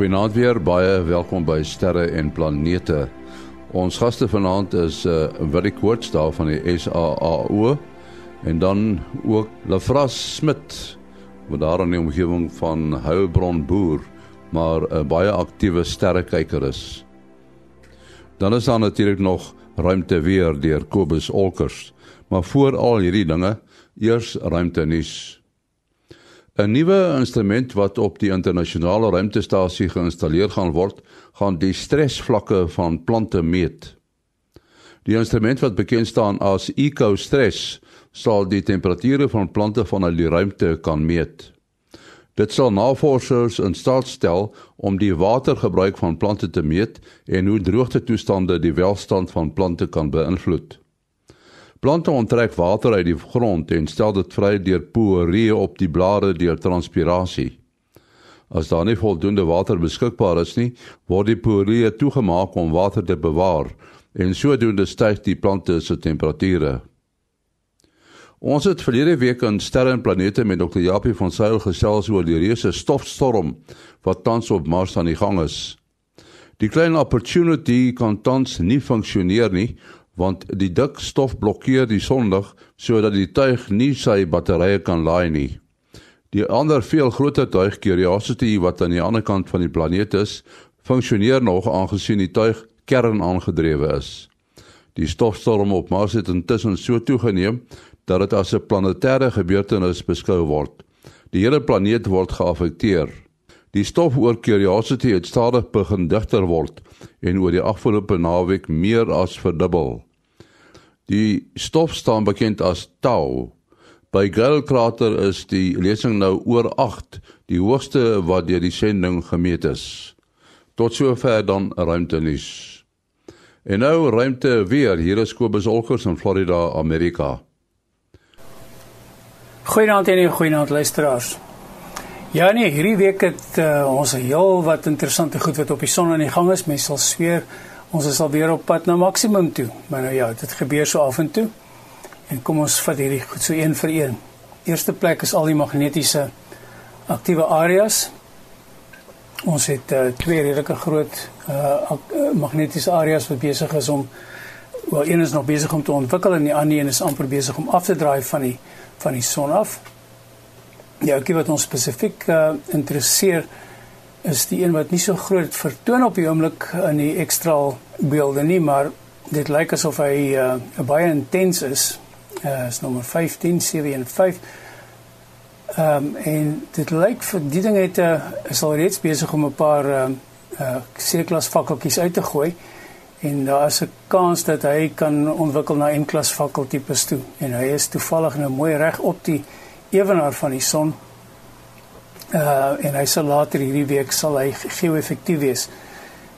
Goeienaand weer, baie welkom by Sterre en Planete. Ons gaste vanaand is uh Willie Koorts daar van die SAAO en dan ook Lafras Smit wat daar in die omgewing van Heilbron boer, maar 'n baie aktiewe sterrekyker is. Dan is daar natuurlik nog ruimte weer deur Kobus Olkers, maar voor al hierdie dinge, eers ruimte nuus. 'n Nuwe instrument wat op die internasionale ruimtestasie geïnstalleer gaan word, gaan die stresvlakke van plante meet. Die instrument wat bekend staan as EcoStress sal die temperature van plante vanuit die ruimte kan meet. Dit sal navorsers in staat stel om die watergebruik van plante te meet en hoe droogtetoestande die welstand van plante kan beïnvloed. Plante onttrek water uit die grond en stel dit vry deur poree op die blare deur transpirasie. As daar nie voldoende water beskikbaar is nie, word die poree toegemaak om water te bewaar en sodoende styg die plante se temperature. Ons het verlede week in Sterre en Planete met Dr. Japie van Sail gesels oor die reuse stofstorm wat tans op Mars aan die gang is. Die klein opportunity kan tans nie funksioneer nie want die dik stof blokkeer die sonlig sodat die tuig nie sy batterye kan laai nie. Die ander veel groter tuig Curiosity wat aan die ander kant van die planeet is, funksioneer nog aangesien die tuig kern aangedrewe is. Die stofstorm op Mars het intussen so toegeneem dat dit as 'n planetêre gebeurtenis beskou word. Die hele planeet word geaffekteer. Die stof oor Curiosity het stadig begin digter word en oor die afgelope naweek meer as verdubbel. Die stof staan bekend as tau. By Gale krater is die lesing nou oor 8, die hoogste wat deur die sending gemeet is. Tot sover dan ruimtenis. En nou ruimte weer. Hier is Kobus Olkers in Florida, Amerika. Goeienaand en goeienaand luisteraars. Ja nee, hierdie week het uh, ons 'n heel wat interessante goed wat op die son aan die gang is. Mense sal sweer ons is al weer op pad na maksimum toe. Maar nou ja, dit gebeur so af en toe. En kom ons vat hierdie goed so een vir een. Eerste plek is al die magnetiese aktiewe areas. Ons het uh, twee redelike groot uh, magnetiese areas wat besig is om wel een is nog besig om te ontwikkel en die ander een is amper besig om af te draai van die van die son af. Ja, ek wat ons spesifiek uh, interesseer is die een wat nie so groot vertoon op die oomblik in die ekstra beelde nie, maar dit lyk asof hy uh, baie intens is. Uh, is nommer 15 715. Ehm um, en dit lyk vir die ding het uh, is al reeds besig om 'n paar uh uh C-klas fakkeltjies uit te gooi en daar is 'n kans dat hy kan ontwikkel na M-klas fakkeltipes toe en hy is toevallig nou mooi reg op die ewenaar van die son. Uh en hy sal later hierdie week sal hy geo-effektief wees.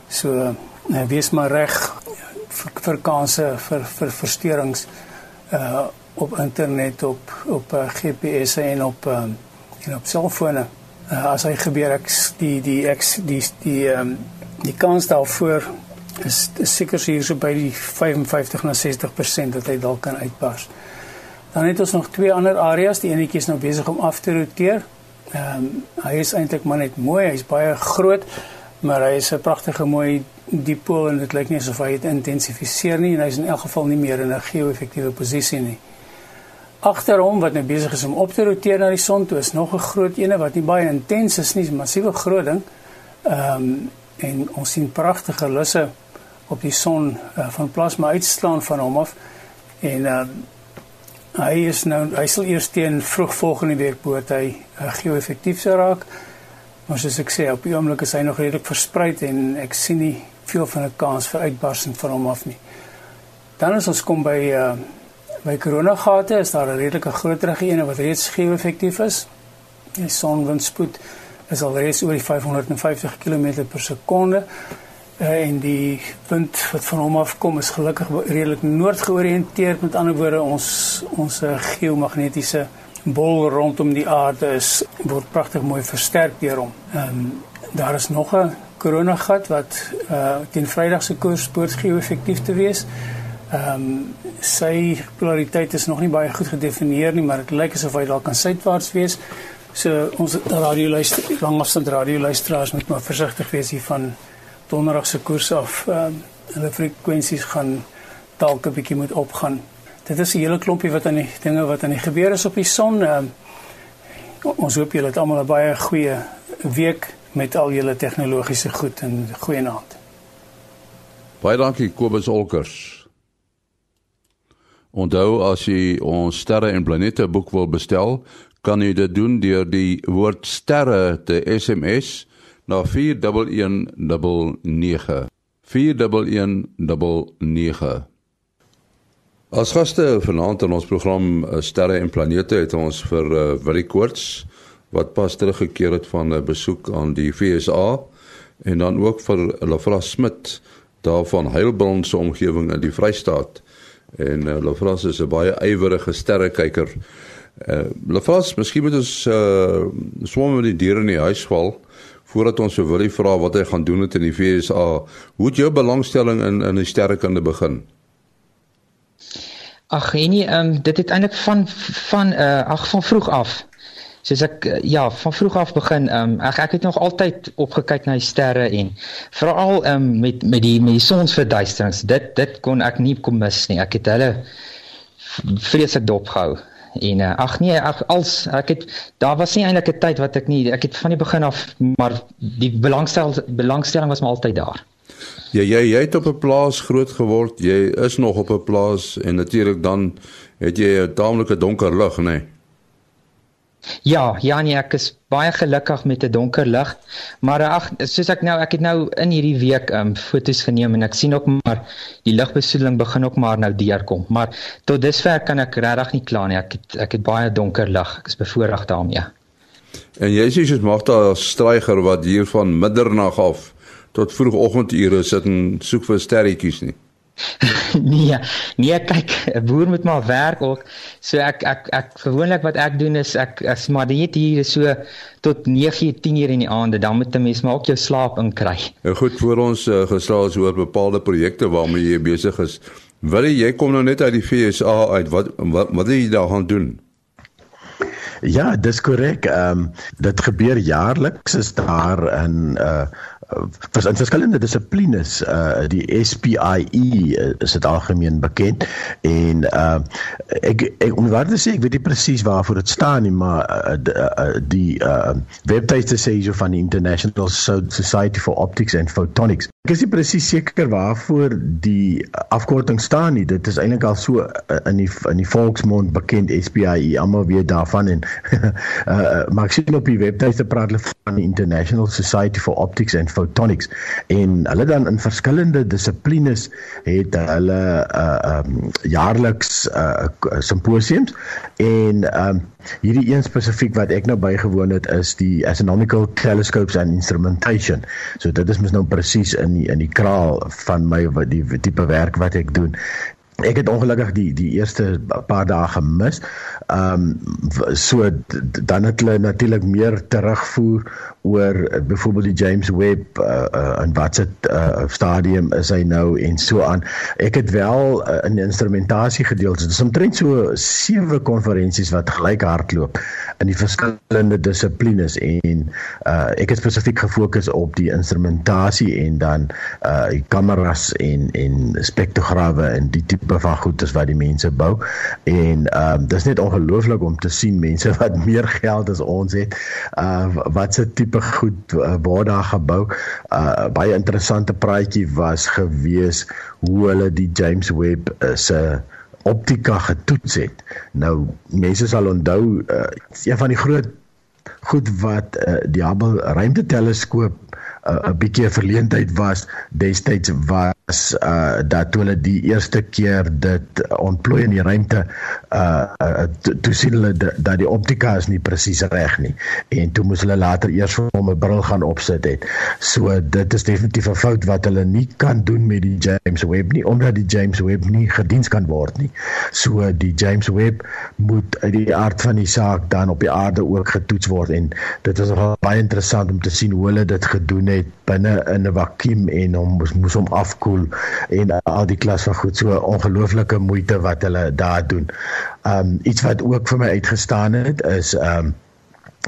So uh, wees maar reg vir, vir kanse vir vir versteurings uh op internet op op uh, GPS en op um, en op selfone. Uh, as hy gebeur ek die die ek die die ehm um, die kans daarvoor is, is seker hier so by die 55 na 60% dat hy dalk kan uitbars. Dan het ons nog twee ander areas, die enetjie is nou besig om af te roteer. Ehm um, hy is eintlik maar net mooi, hy's baie groot, maar hy is 'n pragtige mooi dipool en dit lyk nie asof hy dit intensifiseer nie en hy's in elk geval nie meer in 'n geo-effektiewe posisie nie. Agter hom wat nou besig is om op te roteer na die son toe is nog 'n groot ene wat nie baie intens is nie, 'n massiewe groot ding. Ehm um, en ons sien pragtige lusse op die son uh, van plasma uitslaan van hom af en ehm uh, hy is nou hy sal eers teen vroeg volgende week behoort hy uh, geo-effektief sou raak. Maar soos ek sê, op die oomblik is hy nog redelik versprei en ek sien nie veel van 'n kans vir uitbarsting van hom af nie. Dan as ons kom by uh by koronagate is daar 'n redelike groter een wat reeds geo-effektief is. Die sonwindspoed is al reeds oor die 550 km per sekonde. Uh, en die punt wat van hom af kom is gelukkig redelik noord georiënteerd met ander woorde ons ons uh, geomagnetiese bol rondom die aarde is word pragtig mooi versterk deur hom. Ehm daar is nog 'n koronagat wat uh teen Vrydag se koers spoort geo-effektief te wees. Ehm um, sy polariteit is nog nie baie goed gedefinieer nie, maar dit lyk asof hy dalk kan suidwaarts wees. So ons radio luister, langafstand radio luisteraars moet maar versigtig wees hier van donderdag se koers af. Ehm uh, hulle frekwensies gaan dalk 'n bietjie moet opgaan. Dit is 'n hele klompie wat aan die dinge wat aan die gebeur is op die son. Ehm uh, ons hoop julle het almal 'n baie goeie week met al julle tegnologiese goed en goeie naand. Baie dankie Kobus Olkers. Onthou as jy ons sterre en planete boek wil bestel, kan jy dit doen deur die woord sterre te SMS na 41199. 41199. As gaste vanaand in ons program eh, Sterre en Planete het ons vir uh, Willie Koorts wat pas teruggekeer het van 'n besoek aan die FSA en dan ook vir Lafra Smit daarvan Heilbron se omgewing in die Vrystaat. En uh, Lafras is 'n baie ywerige sterrekyker. Uh, Lafras, miskien moet ons uh, swom met die diere in die huis val voordat ons vir Willie vra wat hy gaan doen met in die FSA. Hoe het jou belangstelling in in die sterrekunde begin? Ag, nee, ehm um, dit het eintlik van van uh ag van vroeg af soos ek eh, ja van vroeg af begin um, ek ek het nog altyd opgekyk na die sterre en veral um, met met die met die sonsverduisterings dit dit kon ek nie kom mis nie ek het hulle vreeslik dopgehou en uh, ag nee ag als ek het daar was nie eintlik 'n tyd wat ek nie ek het van die begin af maar die belangstel belangstelling was maar altyd daar Ja jy jy het op 'n plaas groot geword jy is nog op 'n plaas en natuurlik dan het jy 'n taamlike donker lig nê nee? Ja, ja nee, ek is baie gelukkig met 'n donker lig. Maar ag, soos ek nou, ek het nou in hierdie week um foto's geneem en ek sien ook maar die ligbesoedeling begin ook maar nou deurkom. Maar tot dusver kan ek regtig nie kla nie. Ek het ek het baie donker lig. Ek is bevoorreg daarmee. En jy sê soos Magda Stryger wat hier van middernag af tot vroegoggendure sit en soek vir sterretjies nie. nee, nee, kyk, 'n boer moet maar werk ook. So ek ek ek gewoonlik wat ek doen is ek as maar dit hier so tot 9, 10 uur in die aande, dan moet 'n mens maar ook jou slaap inkry. Nou goed, voor ons uh, gesels oor bepaalde projekte waarmee jy besig is. Wil jy kom nou net uit die FSA uit. Wat wat wat wil jy daar gaan doen? Ja, dis korrek. Ehm um, dit gebeur jaarliks is daar in uh vers, in verskillende dissiplines uh die SPIE uh, is dit algemeen bekend. En uh ek, ek om waar te sê ek weet nie presies waarvoor dit staan nie maar uh, die, uh, die uh webtuiste sê so van die International Society for Optics and Photonics. Ek is nie presies seker waarvoor die afkorting staan nie. Dit is eintlik al so in die in die volksmond bekend SPIE almal weet daarvan. En uh maar ek sien op die webtuiste praat hulle van die International Society for Optics and Photonics photonics en hulle dan in verskillende dissiplines het hulle uh um jaarliks uh simposiums en um hierdie een spesifiek wat ek nou bygewoon het is die astronomical telescopes and instrumentation. So dit is mos nou presies in die, in die kraal van my wat die tipe werk wat ek doen. Ek het ongelukkig die die eerste paar dae gemis. Ehm um, so dan het hulle natuurlik meer terugvoer oor uh, byvoorbeeld die James Webb uh, uh, en wat se uh, stadium is hy nou en so aan. Ek het wel uh, in instrumentasie gedeel. Dit is omtrent so sewe konferensies wat gelyk hardloop in die verskillende dissiplines en uh, ek het spesifiek gefokus op die instrumentasie en dan uh die kameras en en spektrograwe en die tipe van goedes wat die mense bou en ehm um, dis net ongelooflik om te sien mense wat meer geld as ons het uh wat se tipe tipe goed uh, waar daar gebou. Uh baie interessante praatjie was gewees hoe hulle die James Webb uh, se optika getoets het. Nou mense sal onthou uh, een van die groot goed wat uh, die Hubble ruimteteleskoop 'n uh, bietjie 'n verleentheid was destyds was uh dat toe hulle die eerste keer dit ontplooi in die ruimte uh, uh toe sien hulle dat die optika is nie presies reg nie en toe moes hulle later eers vir hom 'n bril gaan opsit het. So dit is definitief 'n fout wat hulle nie kan doen met die James Webb nie omdat die James Webb nie gediens kan word nie. So die James Webb moet uit die aard van die saak dan op die aarde ook getoets word en dit is nogal baie interessant om te sien hoe hulle dit gedoen het binne in 'n vakuum en hom moes hom afkoel en al die klas van goed so ongelooflike moeite wat hulle daar doen. Um iets wat ook vir my uitgestaan het is um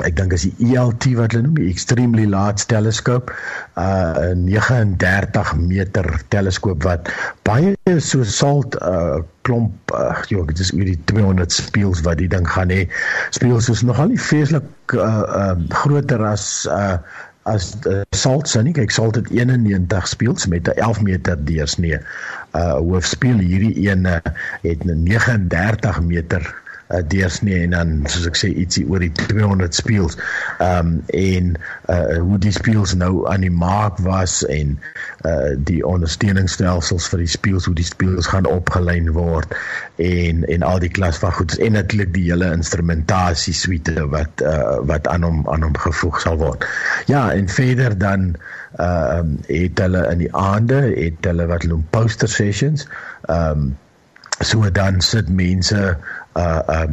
ek dink is die ELT wat hulle noem die extremely large telescope uh 'n 39 meter teleskoop wat baie so salt uh klomp uh jo dit is oor die 200 spieëls wat die ding gaan hê spieëls is nogal nie feeslik uh, uh groter as uh as uh, salt sien ek salt het 91 spieëls met 'n 11 meter deursnee uh hoofspieël hierdie een uh, het 'n 39 meter uh, deursnee en dan soos ek sê ietsie oor die 200 speels. Ehm um, en uh hoe die speels nou aan die maak was en uh die ondersteuningsstelsels vir die speels hoe die speels gaan opgelyn word en en al die klas van goeds en natuurlik die hele instrumentasie suite wat uh wat aan hom aan hom gevoeg sal word. Ja, en verder dan ehm um, het hulle in die aande het hulle wat hulle poster sessions ehm um, so dan sit mense uh, uh,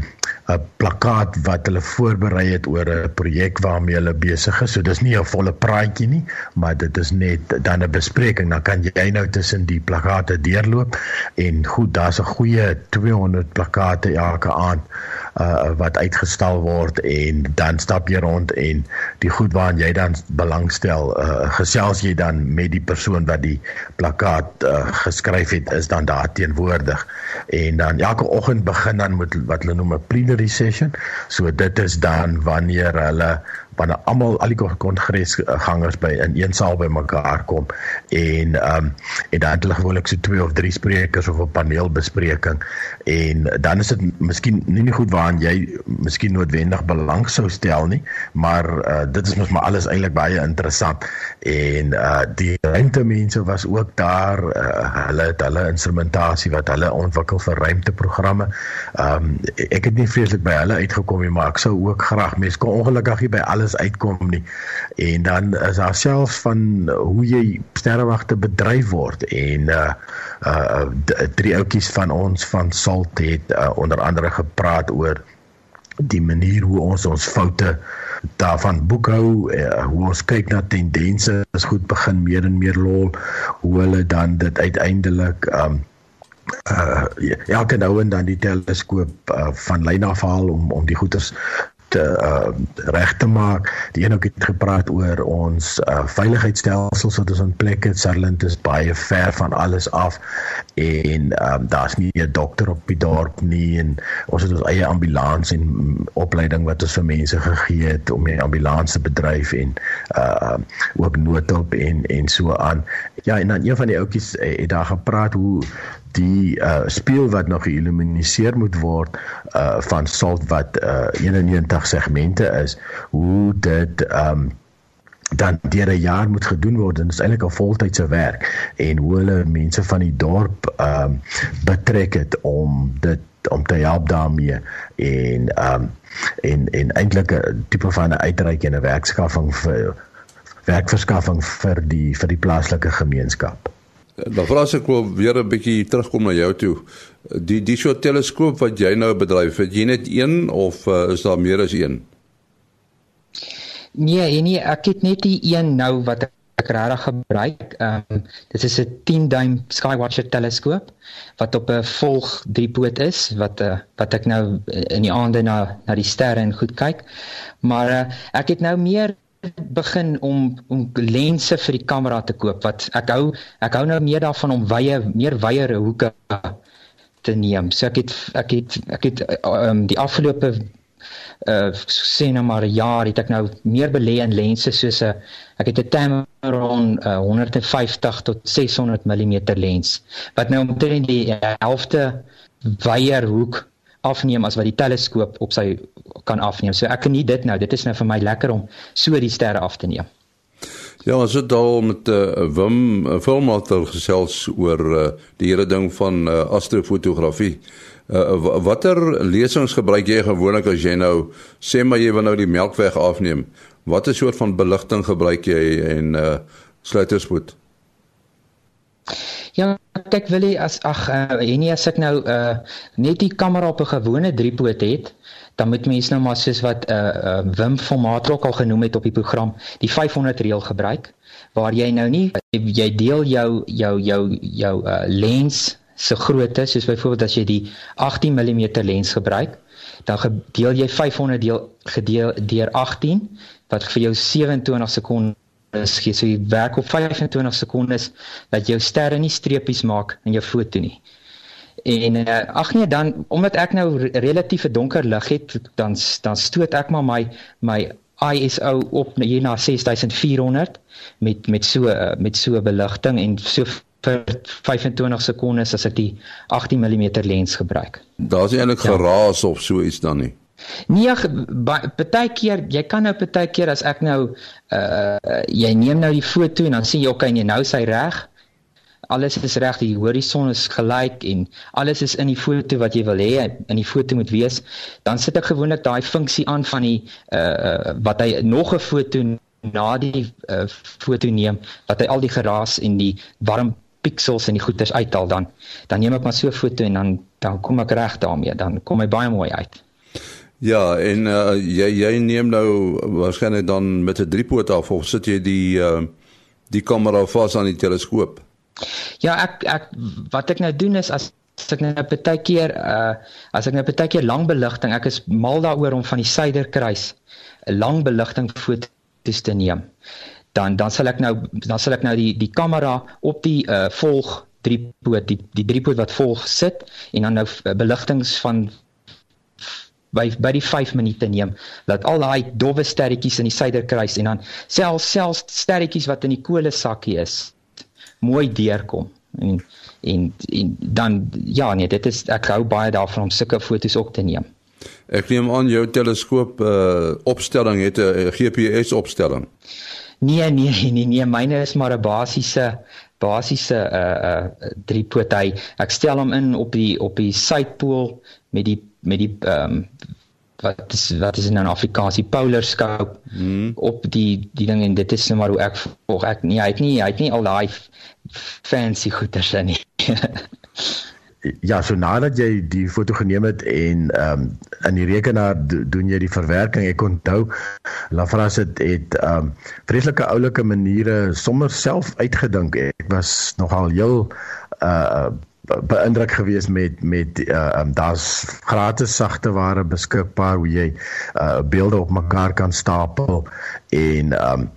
'n plakkaat wat hulle voorberei het oor 'n projek waarmee hulle besig is. So dis nie 'n volle praatjie nie, maar dit is net dan 'n bespreking. Dan kan jy nou tussen die plakate deurloop en goed, daar's 'n goeie 200 plakate elke aand uh wat uitgestal word en dan stap jy rond en die goed waaraan jy dan belangstel uh gesels jy dan met die persoon wat die plakkaat uh geskryf het is dan daar teenwoordig. En dan elke oggend begin dan met wat hulle noem 'n plenary session. So dit is dan wanneer hulle wanneer almal al die kongresgangers by in een saal bymekaar kom en ehm um, en dan het hulle gewoonlik so twee of drie sprekers of 'n paneelbespreking en dan is dit miskien nie nie goed waaraan jy miskien noodwendig belang sou stel nie maar uh, dit is mos maar alles eintlik baie interessant en uh, die ruimtemense was ook daar uh, hulle het hulle instrumentasie wat hulle ontwikkel vir ruimteprogramme um, ek het nie vreeslik by hulle uitgekom nie maar ek sou ook graag mens kon ongelukkig hier by alles uitkom nie. En dan is daar selfs van hoe jy sterrewagte bedryf word en uh uh drie ouetjies van ons van Salt het uh, onder andere gepraat oor die manier hoe ons ons foute daarvan boekhou uh, hoe ons kyk na tendense is goed begin meer en meer lol hoe hulle dan dit uiteindelik um uh elke nou en dan die teleskoop uh, van lyn af haal om om die goeters te uh, reg te maak. Die een ook het gepraat oor ons uh, veiligheidsstelsels wat ons in plek het. Sutherland is baie ver van alles af en um, daar's nie 'n dokter op die dorp nie en ons het ons eie ambulans en opleiding wat ons vir mense gegee het om die ambulans te bedryf en uh ook noodhulp en en so aan. Ja, en dan een van die ouetjies het daar gepraat hoe die uh speel wat nog geïluminiseer moet word uh van salt wat uh 91 segmente is hoe dit um dan deur 'n jaar moet gedoen word en dit is eintlik 'n voltydse werk en hoe hulle mense van die dorp um betrek het om dit om te help daarmee en um en en eintlik 'n tipe van 'n uitreik en 'n werkskaffing vir werkverskaffing vir die vir die plaaslike gemeenskap. Dan vra ek wel weer 'n bietjie terugkom na jou toe. Die die so teleskoop wat jy nou bedryf, het jy net een of uh, is daar meer as een? Nee, nee, ek het net die een nou wat ek regtig gebruik. Ehm um, dit is 'n 10 duim Skywatcher teleskoop wat op 'n volg driepoot is wat uh, wat ek nou in die aande na na die sterre en goed kyk. Maar uh, ek het nou meer begin om om lense vir die kamera te koop wat ek hou ek hou nou meer daarvan om wye meer wyeere hoeke te neem. So ek het ek het ek het um, die afgelope uh sê nou maar 'n jaar het ek nou meer belê in lense soos 'n ek het 'n Tamron uh, 150 tot 600 mm lens wat nou omtrent die helfte wyeer hoek afneem as wat die teleskoop op sy kan afneem. So ek geniet dit nou. Dit is nou vir my lekker om so die sterre af te neem. Ja, ons het al met uh, Wim uh, filmater gesels oor uh, die hele ding van uh, astrofotografie. Uh, watter lesings gebruik jy gewoonlik as jy nou sê maar jy wil nou die Melkweg afneem? Watter soort van beligting gebruik jy en uh, sluiterspoed? Ja, ek wil hê as ag uh, en as ek nou uh, net die kamera op 'n gewone driepoot het, dan moet mens nou maar soos wat uh, uh, Wim van Maatrok al genoem het op die program, die 500 reël gebruik waar jy nou nie jy deel jou jou jou jou uh, lens se grootte, soos byvoorbeeld as jy die 18 mm lens gebruik, dan deel jy 500 deel gedeel deur 18 wat vir jou 27 sekondes gee. So jy werk op 25 sekondes dat jou sterre nie streepies maak in jou foto nie. En uh, ag nee dan omdat ek nou relatief 'n donker lig het, dan dan stoot ek maar my my ISO op hier na 6400 met met so uh, met so beligting en so vir 25 sekondes as ek die 18 mm lens gebruik. Daar's eintlik ja. geraas of so iets dan nie. Nee, partykeer jy kan nou partykeer as ek nou uh jy neem nou die foto en dan sien jy okay, nee, nou is hy reg. Alles is reg, die horison is gelyk en alles is in die foto wat jy wil hê in die foto moet wees, dan sit ek gewoonlik daai funksie aan van die uh wat hy nog 'n foto na die uh, foto neem wat hy al die geraas en die warm pixels en die goeters uithaal dan. Dan neem ek maar so 'n foto en dan dan kom ek reg daarmee. Dan kom hy baie mooi uit. Ja, en uh, jy jy neem nou waarskynlik dan met 'n driepoot af of sit jy die uh, die kamera vas aan die teleskoop? Ja, ek ek wat ek nou doen is as as ek nou baie keer uh as ek nou baie keer lang beligting, ek is mal daaroor om van die suiderkruis 'n lang beligting foto's te neem. Dan dan sal ek nou dan sal ek nou die die kamera op die uh volg driepoot die die driepoot wat volg sit en dan nou beligtings van by by die 5 minute neem dat al daai dowwe sterretjies in die suiderkruis en dan selfs selfs sterretjies wat in die kolle sakkie is mooi deurkom en en en dan ja nee dit is ek hou baie daarvan om sulke fotos op te neem. Ek neem aan jou teleskoop uh opstelling het 'n GPS opstelling. Nee nee nee nee myne is maar 'n basiese basiese uh uh driepoot hy ek stel hom in op die op die suidpool met die met die ehm um, wat is wat is in 'n Afrikaanse polar scope hmm. op die die ding en dit is net maar hoe ek volg ek nie hy het nie hy het nie al daai fancy goeders in nie. ja, so nadat jy die foto geneem het en ehm um, in die rekenaar do, doen jy die verwerking. Ek onthou Lafras het het ehm um, vreeslike oulike maniere sommer self uitgedink. Ek was nogal heel uh beïndruk gewees met met uh um, daar's gratis sagte ware beskikbaar hoe jy uh beelde op mekaar kan stapel en um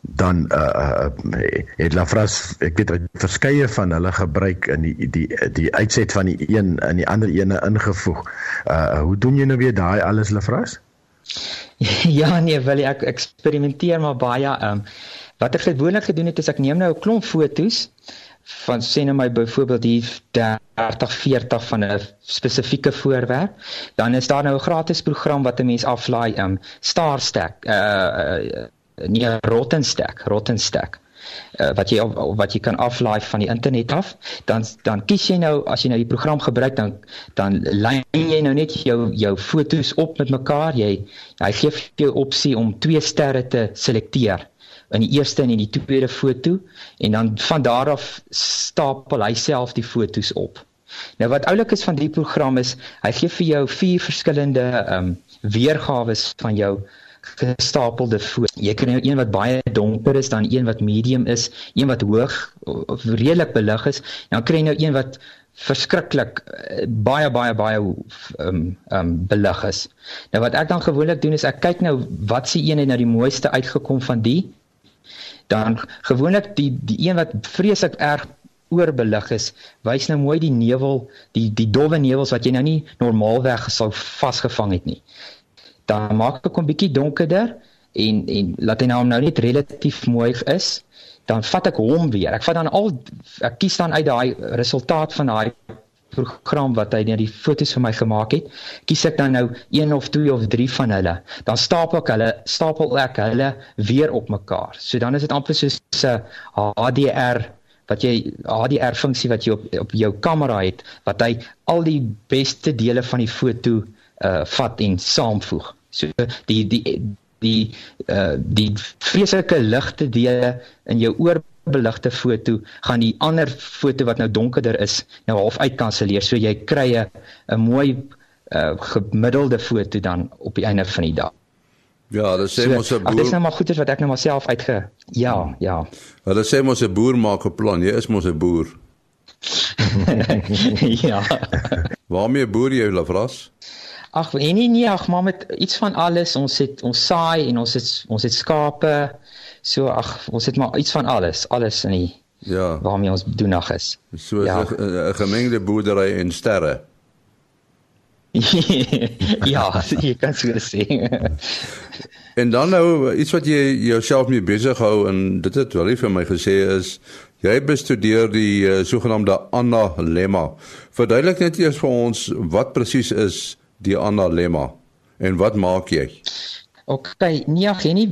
dan uh, uh het Lafras ek weet verskeie van hulle gebruik in die die die uitset van die een in die ander ene ingevoeg. Uh hoe doen jy nou weer daai alles Lafras? Ja nee, wil ek eksperimenteer maar baie. Ehm um, wat ek gewoonlik gedoen het is ek neem nou 'n klomp fotos van sê nou my byvoorbeeld hier 30 40 van 'n spesifieke voorwerp dan is daar nou 'n gratis program wat 'n mens aflaai um Starstack uh, uh nie Rottenstack Rottenstack uh, wat jy wat jy kan aflaai van die internet af. Dan dan kies jy nou as jy nou die program gebruik dan dan lyn jy nou net jou jou fotos op met mekaar. Jy hy gee vir jou opsie om twee sterre te selekteer in die eerste en in die tweede foto en dan van daar af stapel hy self die fotos op. Nou wat oulik is van die program is hy gee vir jou vier verskillende ehm um, weergawe van jou gestapelde foto. Jy kan nou een wat baie donker is, dan een wat medium is, een wat hoog of redelik belig is, en dan kry jy nou een wat verskriklik eh, baie baie baie ehm um, ehm um, belig is. Nou wat ek dan gewoonlik doen is ek kyk nou wat se een het nou die mooiste uitgekom van die dan gewoonlik die die een wat vreeslik erg oorbelig is, wys nou mooi die nevel, die die dowwe nevels wat jy nou nie normaalweg sou vasgevang het nie. Dan maak ek hom bietjie donkerder en en laat hy nou nou net relatief mooi is, dan vat ek hom weer. Ek vat dan al ek kies dan uit daai resultaat van daai program wat hy net die fotos vir my gemaak het, kies ek dan nou een of twee of drie van hulle. Dan stapel ek hulle, stapel ek hulle weer op mekaar. So dan is dit amper soos 'n HDR wat jy HDR funksie wat jy op op jou kamera het wat hy al die beste dele van die foto uh vat en saamvoeg. So die die die uh die vreeslike ligte dele in jou oor beligte foto gaan die ander foto wat nou donkerder is nou half uitkanselleer so jy kry 'n mooi uh, gemiddelde foto dan op die einde van die dag. Ja, dit sê so, mos 'n boer. Dit is nou maar goeders wat ek nou maar self uitge Ja, ja. Hulle sê mos 'n boer maak 'n plan. Jy is mos 'n boer. ja. Waarmee boer jy Lafras? Ag, en nie nee, ag, maar met iets van alles. Ons het ons saai en ons het ons het skape. So ag, ons het maar iets van alles, alles in die Ja. Waarmee ons doenig is. So 'n ja. gemengde boerdery en sterre. ja, jy kan so sê. en dan nou iets wat jy jouself mee besig hou en dit het wel vir my gesê is jy bestudeer die uh, sogenaamde Anna lemma. Verduidelik net eers vir ons wat presies is die Anna lemma en wat maak jy? OK, nee, ek nie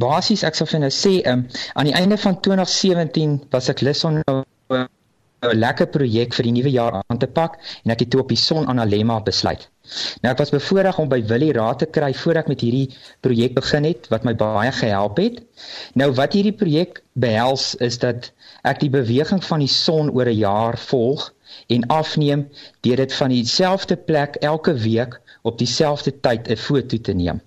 basies ek sou vir nou sê um, aan die einde van 2017 was ek lus om nou 'n lekker projek vir die nuwe jaar aan te pak en ek het toe op die Son Analemma besluit. Nou ek was bevoorreg om by Willie raad te kry voor ek met hierdie projek begin het wat my baie gehelp het. Nou wat hierdie projek behels is dat ek die beweging van die son oor 'n jaar volg en afneem deur dit van dieselfde plek elke week op dieselfde tyd 'n foto te neem.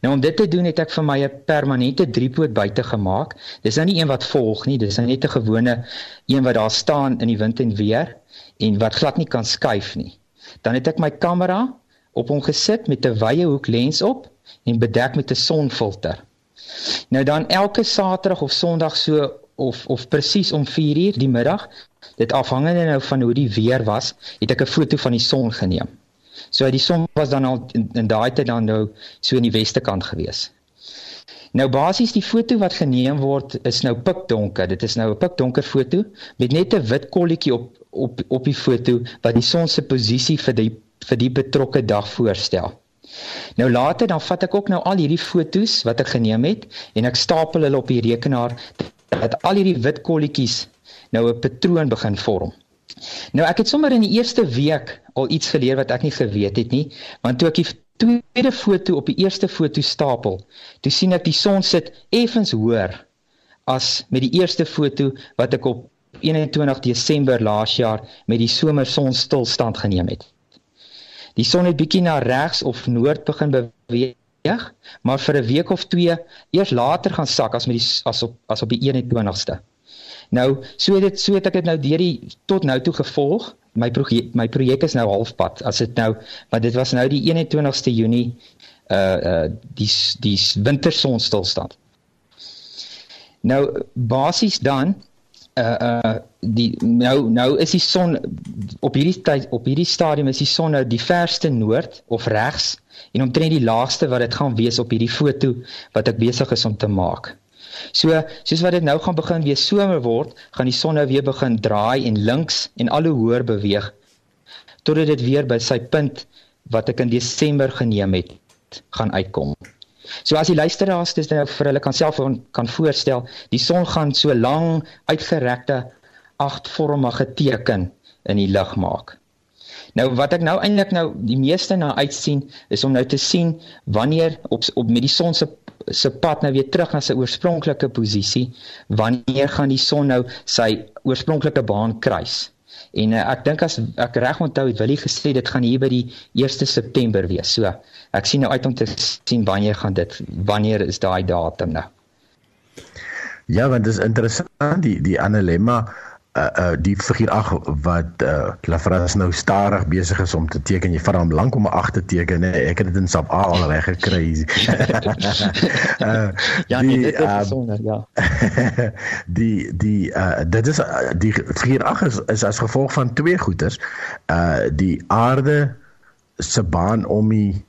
Nou om dit te doen het ek vir my 'n permanente driepoot buite gemaak. Dis nou nie een wat volg nie, dis nou net 'n gewone een wat daar staan in die wind en weer en wat glad nie kan skuif nie. Dan het ek my kamera op hom gesit met 'n wye hoek lens op en bedek met 'n sonfilter. Nou dan elke Saterdag of Sondag so of of presies om 4uur die middag, dit afhangende nou van hoe die weer was, het ek 'n foto van die son geneem. So die son was dan al in, in daai tyd dan nou so in die weste kant gewees. Nou basies die foto wat geneem word is nou pikdonker. Dit is nou 'n pikdonker foto met net 'n wit kolletjie op op op die foto wat die son se posisie vir die vir die betrokke dag voorstel. Nou later dan vat ek ook nou al hierdie fotos wat ek geneem het en ek stapel hulle op die rekenaar dat al hierdie wit kolletjies nou 'n patroon begin vorm. Nou ek het sommer in die eerste week al iets geleer wat ek nie geweet het nie, want toe ek die tweede foto op die eerste foto stapel, toe sien ek die son sit effens hoër as met die eerste foto wat ek op 21 Desember laas jaar met die somersonstilstand geneem het. Die son het bietjie na regs of noord begin beweeg, maar vir 'n week of 2 eers later gaan sak as met die as op as op die 21ste. Nou, so dit so het ek dit nou deur die tot nou toe gevolg. My projek my projek is nou halfpad. As dit nou, maar dit was nou die 21ste Junie uh uh die die wintersonstilstand. Nou basies dan uh uh die nou nou is die son op hierdie tyd op hierdie stadium is die son nou die verste noord of regs en omtrent die laagste wat dit gaan wees op hierdie foto wat ek besig is om te maak. So, soos wat dit nou gaan begin weer somer word, gaan die son nou weer begin draai en links en al hoe hoër beweeg totdat dit weer by sy punt wat ek in Desember geneem het, gaan uitkom. So as die luisteraars dis nou vir hulle kan self kan voorstel, die son gaan so lang uitgerekte agtvormige teken in die lug maak. Nou wat ek nou eintlik nou die meeste na uitsien is om nou te sien wanneer op op met die son se se pad nou weer terug na sy oorspronklike posisie wanneer gaan die son nou sy oorspronklike baan kruis. En uh, ek dink as ek reg onthou het Willie gesê dit gaan hier by die 1 September wees. So ek sien nou uit om te sien wanneer gaan dit wanneer is daai datum nou. Ja, want dit is interessant die die analemma uh uh die figuur 8 wat uh Lafras nou stadig besig is om te teken. Jy vat hom lank om 'n 8 te teken. Nee, ek het dit in SAP A al reg gekry. uh ja, nee, dit is uh, sonder, ja. die die uh dit is uh, die figuur 8 is, is as gevolg van twee goeters. Uh die aarde se baan om die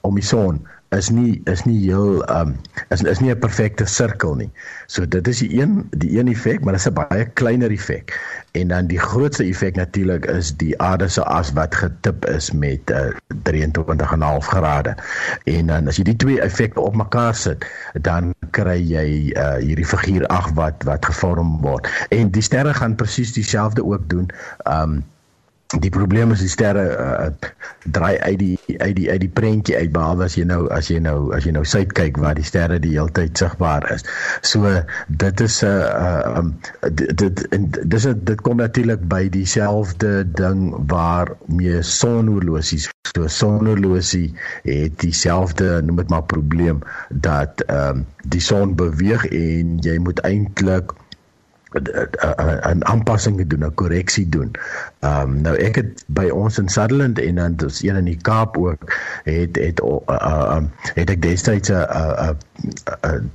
om die son is nie is nie heel um is is nie 'n perfekte sirkel nie. So dit is die een die een effek, maar dit is 'n baie kleiner effek. En dan die grootste effek natuurlik is die aarde se as wat getip is met uh, 23.5 grade. En dan as jy die twee effekte op mekaar sit, dan kry jy uh, hierdie figuur 8 wat wat gevorm word. En die sterre gaan presies dieselfde ook doen. Um die probleem is die sterre uh, draai uit die uit die uit die prentjie uit behalwe as jy nou as jy nou as jy nou suid kyk waar die sterre die hele tyd sigbaar is. So dit is 'n uh, um, dit dit dis dit kom natuurlik by dieselfde ding waar mee sonhorlosies. So sonhorlosie het dieselfde noem dit maar probleem dat ehm um, die son beweeg en jy moet eintlik 'n aanpassing doen, 'n korreksie doen. Ehm um, nou ek het by ons in Sutherland en dan dis een in die Kaap ook het het uh, uh, het ek destyds 'n 'n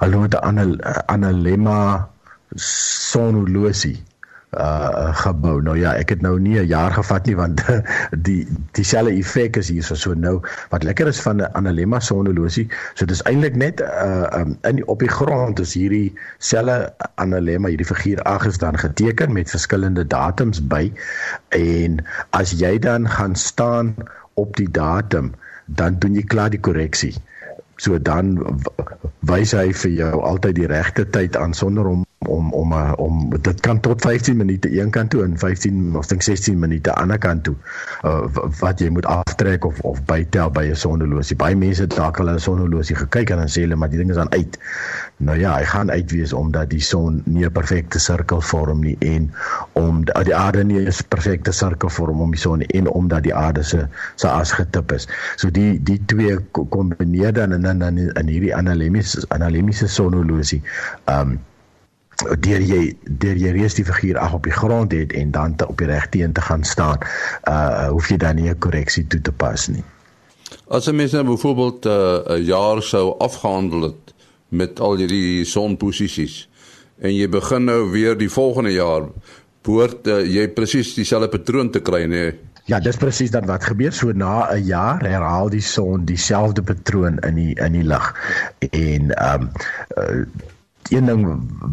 'n het 'n analema sonolosie uh gebou. Nou ja, ek het nou nie 'n jaar gevat nie want die dieselfde effek is hier so nou. Wat lekker is van 'n analemma sonolosie, so dis eintlik net uh um, in op die grond is hierdie selle analemma hierdie figuur aangestaan geteken met verskillende datums by en as jy dan gaan staan op die datum, dan doen jy klaar die korreksie. So dan wys hy vir jou altyd die regte tyd aan sonder om om om uh, om dit kan tot 15 minute een kant toe en 15 of dink 16 minute ander kant toe uh, wat jy moet aftrek of of bytel by 'n sonderlosie. Baie mense het dalk al 'n sonderlosie gekyk en dan sê hulle maar die ding is aan uit. Nou ja, hy gaan uit wees omdat die son nie 'n perfekte sirkel vorm nie en om die, aarde nie 'n perfekte sirkel vorm om die son en omdat die aarde se se as getip is. So die die twee kombineer dan in in in hierdie analemiese analemiese sonderlosie. Um deur jy deur jy reeds die figuur ag op die grond het en dan te op die regte een te gaan staan uh hoef jy dan nie 'n korreksie toe te pas nie. As 'n mens nou byvoorbeeld 'n uh, jaar sou afgehandel het met al hierdie sonposisies en jy begin nou weer die volgende jaar behoort uh, jy presies dieselfde patroon te kry nê? Ja, dis presies dan wat gebeur so na 'n jaar herhaal die son dieselfde patroon in die in die lug en ehm um, uh, een ding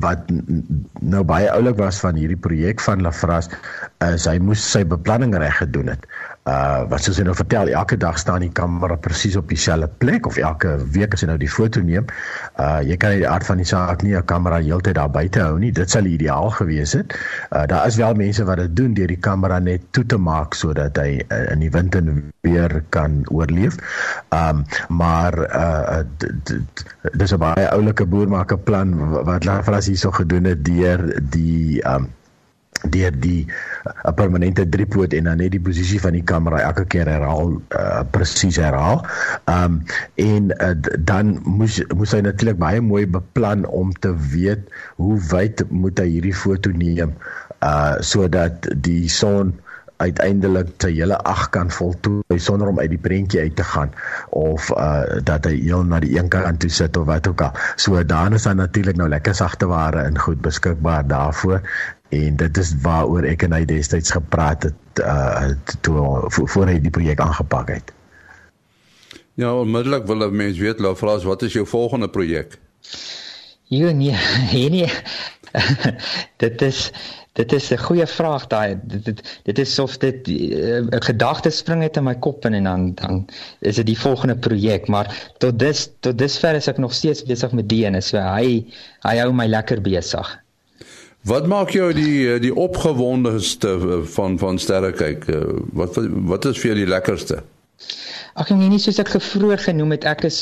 wat nou baie oulik was van hierdie projek van Lafras is hy moes sy beplanning reg gedoen het uh wat soos hy nou vertel elke dag staan die kamera presies op dieselfde plek of elke week as jy nou die foto neem. Uh jy kan uit die aard van die saak nie 'n kamera heeltyd daar buite hou nie. Dit sal ideaal gewees het. Uh daar is wel mense wat dit doen deur die kamera net toe te maak sodat hy uh, in die wind en weer kan oorleef. Um maar uh dis 'n baie oulike boer maak 'n plan wat Lafras hierso gedoen het deur die um deur die 'n permanente driepoot en dan net die posisie van die kamera elke keer herhaal uh, presies herhaal. Ehm um, en uh, dan moes moes hy natuurlik baie mooi beplan om te weet hoe wyd moet hy hierdie foto neem uh sodat die son uiteindelik sy hele ag kan voltooi sonder om uit die prentjie uit te gaan of uh dat hy heel na die een kant toe sit of wat ook al. So dan is daar natuurlik nou lekker sagte ware in goed beskikbaar daarvoor en dit is waaroor ek en hy destyds gepraat het uh toe voor, voor hy die projek aangepak het. Ja, onmiddellik wil 'n mens weet, Lau Vras, wat is jou volgende projek? Jo nee, nee. nee. dit is dit is 'n goeie vraag daai. Dit, dit dit is of dit uh, 'n gedagte spring uit in my kop in en dan dan is dit die volgende projek, maar tot dis tot dusver is ek nog steeds besig met die en so hy hy hou my lekker besig. Wat maak jou die eh, die opgewondendste eh, van van sterre kyk? Eh, wat wat is vir jou die lekkerste? Ag nee, nie soos ek vroeër genoem het, ek is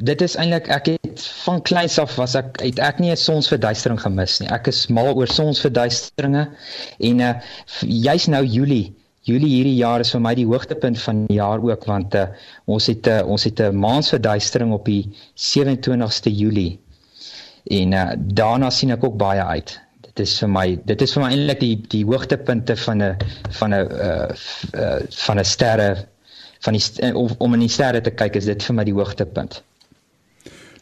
dit is eintlik ek het van kleins af was ek het ek nie 'n sonsverduistering gemis nie. Ek is mal oor sonsverduisteringe en uh juis nou Julie Julie hierdie jaar is vir my die hoogtepunt van die jaar ook want uh, ons het uh, ons het 'n maansverduistering op die 27ste Julie. En uh, daarna sien ek ook baie uit dit is vir my dit is vir my eintlik die die hoogtepunte van 'n van 'n uh, uh van 'n sterre van die eh, om, om in die sterre te kyk is dit vir my die hoogtepunt.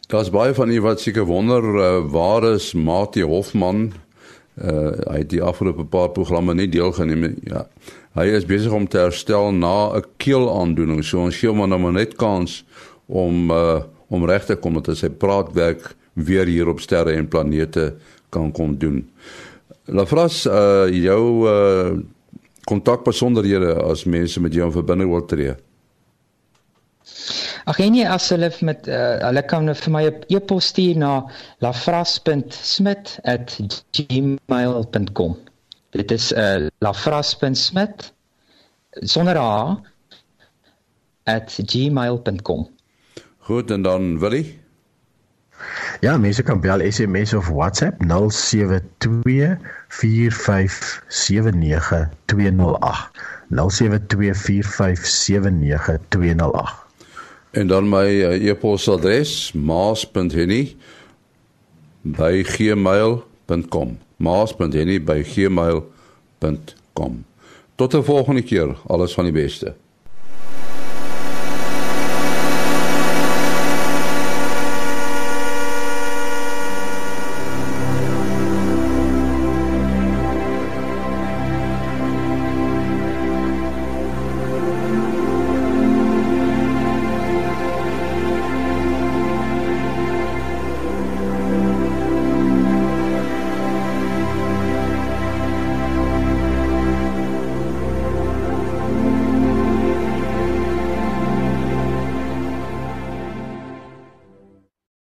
Daar's baie van u wat seker wonder uh, waar is Mati Hofman? Uh hy het die afgelope paar programme nie deelgeneem ja. Hy is besig om te herstel na 'n keelaandoening. So ons gee hom nou maar net kans om uh om reg te kom dat hy sy praatwerk weer hier op sterre en planete kan kom doen. Lafras uh jou uh kontak besonderhede as mense met jou in verbinding wil tree. Ag nee, as hulle met uh, hulle kan vir my 'n e-pos stuur na lafras.smit@gmail.com. Dit is uh lafras.smit sonder a @gmail.com. Goed en dan Willie Ja, mense kan bel SMS of WhatsApp 0724579208. 0724579208. En dan my uh, e-posadres maas.henny@gmail.com. maas.henny@gmail.com. Tot 'n volgende keer, alles van die beste.